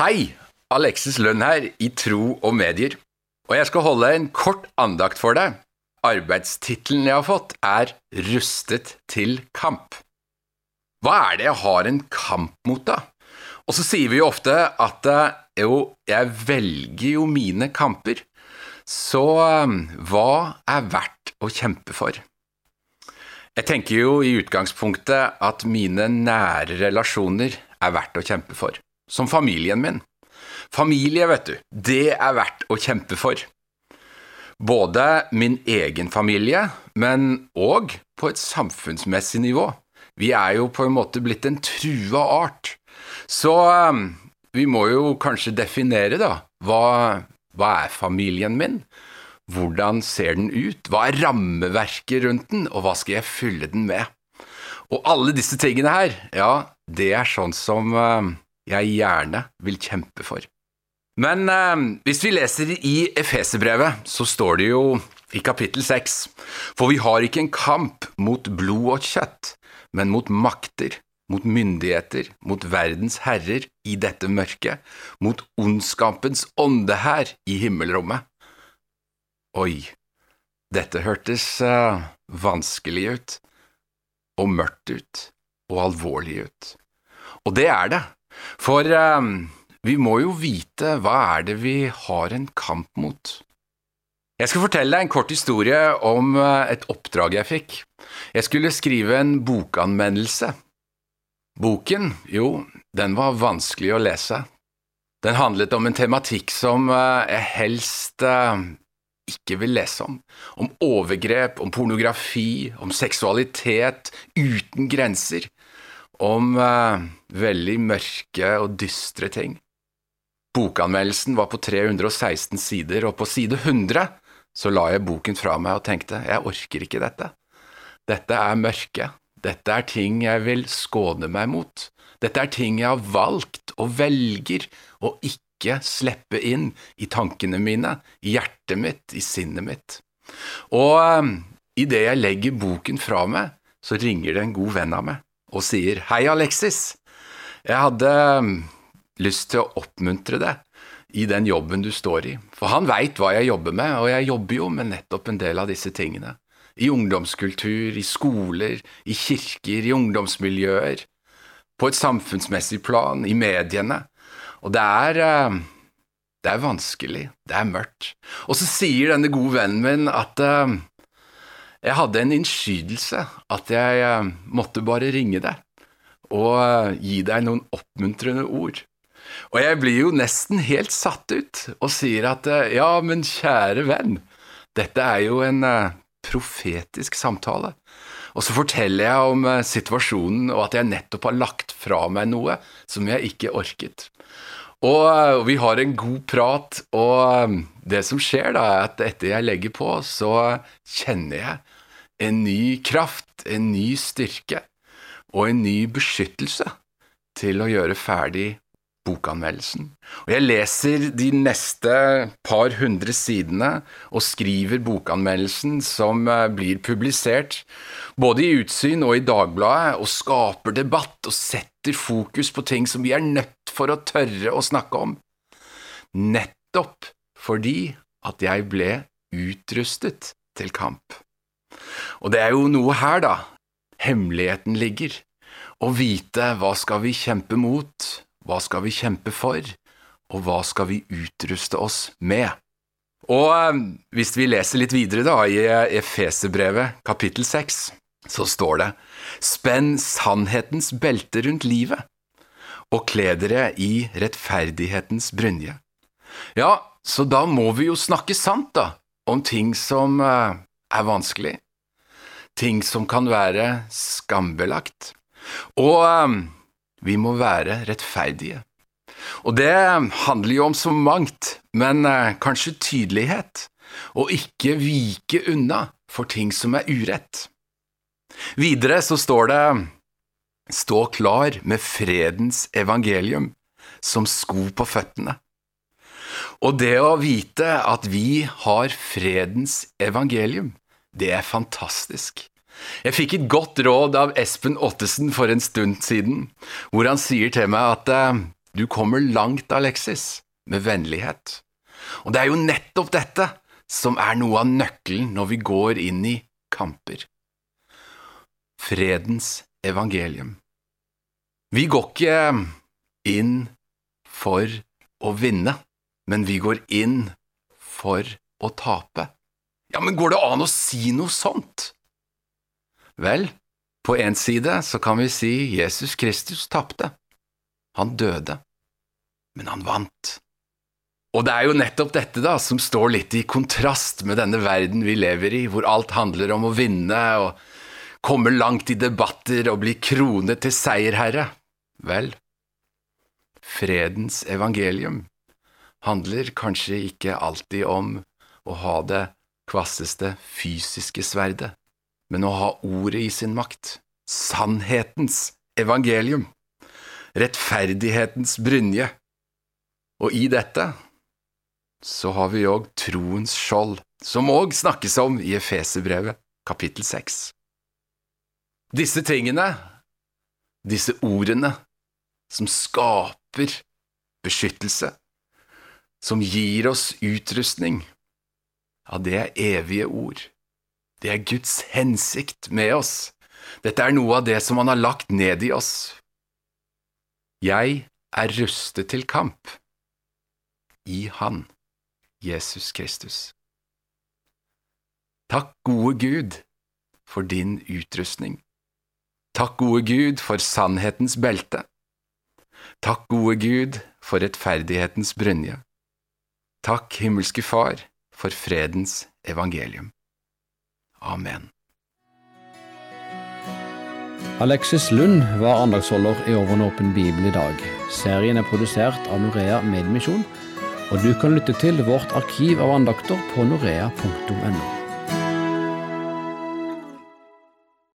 Hei, Alexis Lund her i Tro og Medier, og jeg skal holde en kort andakt for deg. Arbeidstittelen jeg har fått, er Rustet til kamp. Hva er det jeg har en kamp mot, da? Og så sier vi jo ofte at eh, jo, jeg velger jo mine kamper, så eh, hva er verdt å kjempe for? Jeg tenker jo i utgangspunktet at mine nære relasjoner er verdt å kjempe for som familien min. Familie, vet du, det er verdt å kjempe for. Både min egen familie, men òg på et samfunnsmessig nivå. Vi er jo på en måte blitt en trua art. Så um, vi må jo kanskje definere, da. Hva, hva er familien min? Hvordan ser den ut? Hva er rammeverket rundt den, og hva skal jeg fylle den med? Og alle disse tingene her, ja, det er sånn som um, jeg gjerne vil kjempe for. Men eh, hvis vi leser i Efeserbrevet, så står det jo i kapittel 6, for vi har ikke en kamp mot blod og kjøtt, men mot makter, mot myndigheter, mot verdens herrer i dette mørket, mot ondskapens ånde her i himmelrommet. Oi, dette hørtes eh, vanskelig ut, og mørkt ut, og alvorlig ut. Og det er det. For eh, vi må jo vite hva er det vi har en kamp mot. Jeg skal fortelle deg en kort historie om eh, et oppdrag jeg fikk. Jeg skulle skrive en bokanmeldelse. Boken, jo, den var vanskelig å lese. Den handlet om en tematikk som eh, jeg helst ikke vil lese om. Om overgrep, om pornografi, om seksualitet uten grenser om eh, veldig mørke og dystre ting. Bokanmeldelsen var på 316 sider, og på side 100 så la jeg boken fra meg og tenkte jeg orker ikke dette. Dette er mørke, dette er ting jeg vil skåne meg mot, dette er ting jeg har valgt og velger å ikke slippe inn i tankene mine, i hjertet mitt, i sinnet mitt. Og um, idet jeg legger boken fra meg, så ringer det en god venn av meg og sier Hei, Alexis. Jeg hadde um, lyst til å oppmuntre deg i den jobben du står i. For han veit hva jeg jobber med, og jeg jobber jo med nettopp en del av disse tingene. I ungdomskultur, i skoler, i kirker, i ungdomsmiljøer. På et samfunnsmessig plan, i mediene. Og det er um, det er vanskelig, det er mørkt. Og så sier denne gode vennen min at uh, jeg hadde en innskytelse at jeg eh, måtte bare ringe deg og eh, gi deg noen oppmuntrende ord. Og jeg blir jo nesten helt satt ut og sier at eh, ja, men kjære venn, dette er jo en profetisk samtale. Og så forteller jeg om situasjonen og at jeg nettopp har lagt fra meg noe som jeg ikke orket. Og vi har en god prat, og det som skjer da, er at etter jeg legger på, så kjenner jeg en ny kraft, en ny styrke og en ny beskyttelse til å gjøre ferdig bokanmeldelsen. Og jeg leser de neste par hundre sidene og skriver bokanmeldelsen som eh, blir publisert, både i Utsyn og i Dagbladet, og skaper debatt og setter fokus på ting som vi er nødt for å tørre å snakke om. Nettopp fordi at jeg ble utrustet til kamp. Og det er jo noe her, da, hemmeligheten ligger. Å vite hva skal vi kjempe mot, hva skal vi kjempe for, og hva skal vi utruste oss med? Og eh, hvis vi leser litt videre da, i Efeserbrevet kapittel 6, så står det Spenn sannhetens belte rundt livet, og kle dere i rettferdighetens brynje. Ja, så da må vi jo snakke sant, da, om ting som eh, er vanskelig, ting som kan være skambelagt, og um, vi må være rettferdige. Og det handler jo om så mangt, men uh, kanskje tydelighet, og ikke vike unna for ting som er urett. Videre så står det Stå klar med fredens evangelium som sko på føttene. Og det å vite at vi har fredens evangelium, det er fantastisk. Jeg fikk et godt råd av Espen Ottesen for en stund siden, hvor han sier til meg at eh, Du kommer langt, Alexis, med vennlighet. Og det er jo nettopp dette som er noe av nøkkelen når vi går inn i kamper. Fredens evangelium. Vi går ikke inn for å vinne, men vi går inn for å tape. Ja, men går det an å si noe sånt? Vel, på en side så kan vi si Jesus Kristus tapte. Han døde, men han vant. Og det er jo nettopp dette da som står litt i kontrast med denne verden vi lever i, hvor alt handler om å vinne og komme langt i debatter og bli kronet til seierherre. Vel, fredens evangelium handler kanskje ikke alltid om å ha det kvasseste fysiske sverdet, men å ha ordet i sin makt, sannhetens evangelium, rettferdighetens brynje. Og i dette så har vi òg troens skjold, som òg snakkes om i Efeserbrevet, kapittel seks. Disse tingene, disse ordene, som skaper beskyttelse, som gir oss utrustning, ja, det er evige ord. Det er Guds hensikt med oss. Dette er noe av det som Han har lagt ned i oss. Jeg er rustet til kamp i Han. Jesus Kristus. Takk, gode Gud, for din utrustning. Takk, gode Gud, for sannhetens belte. Takk, gode Gud, for rettferdighetens brynje. Takk, himmelske Far, for fredens evangelium. Amen. Alexis Lund var andagsholder i Over en åpen bibel i dag. Serien er produsert av Norea Medmisjon og du kan lytte til vårt arkiv av andakter på norea.no.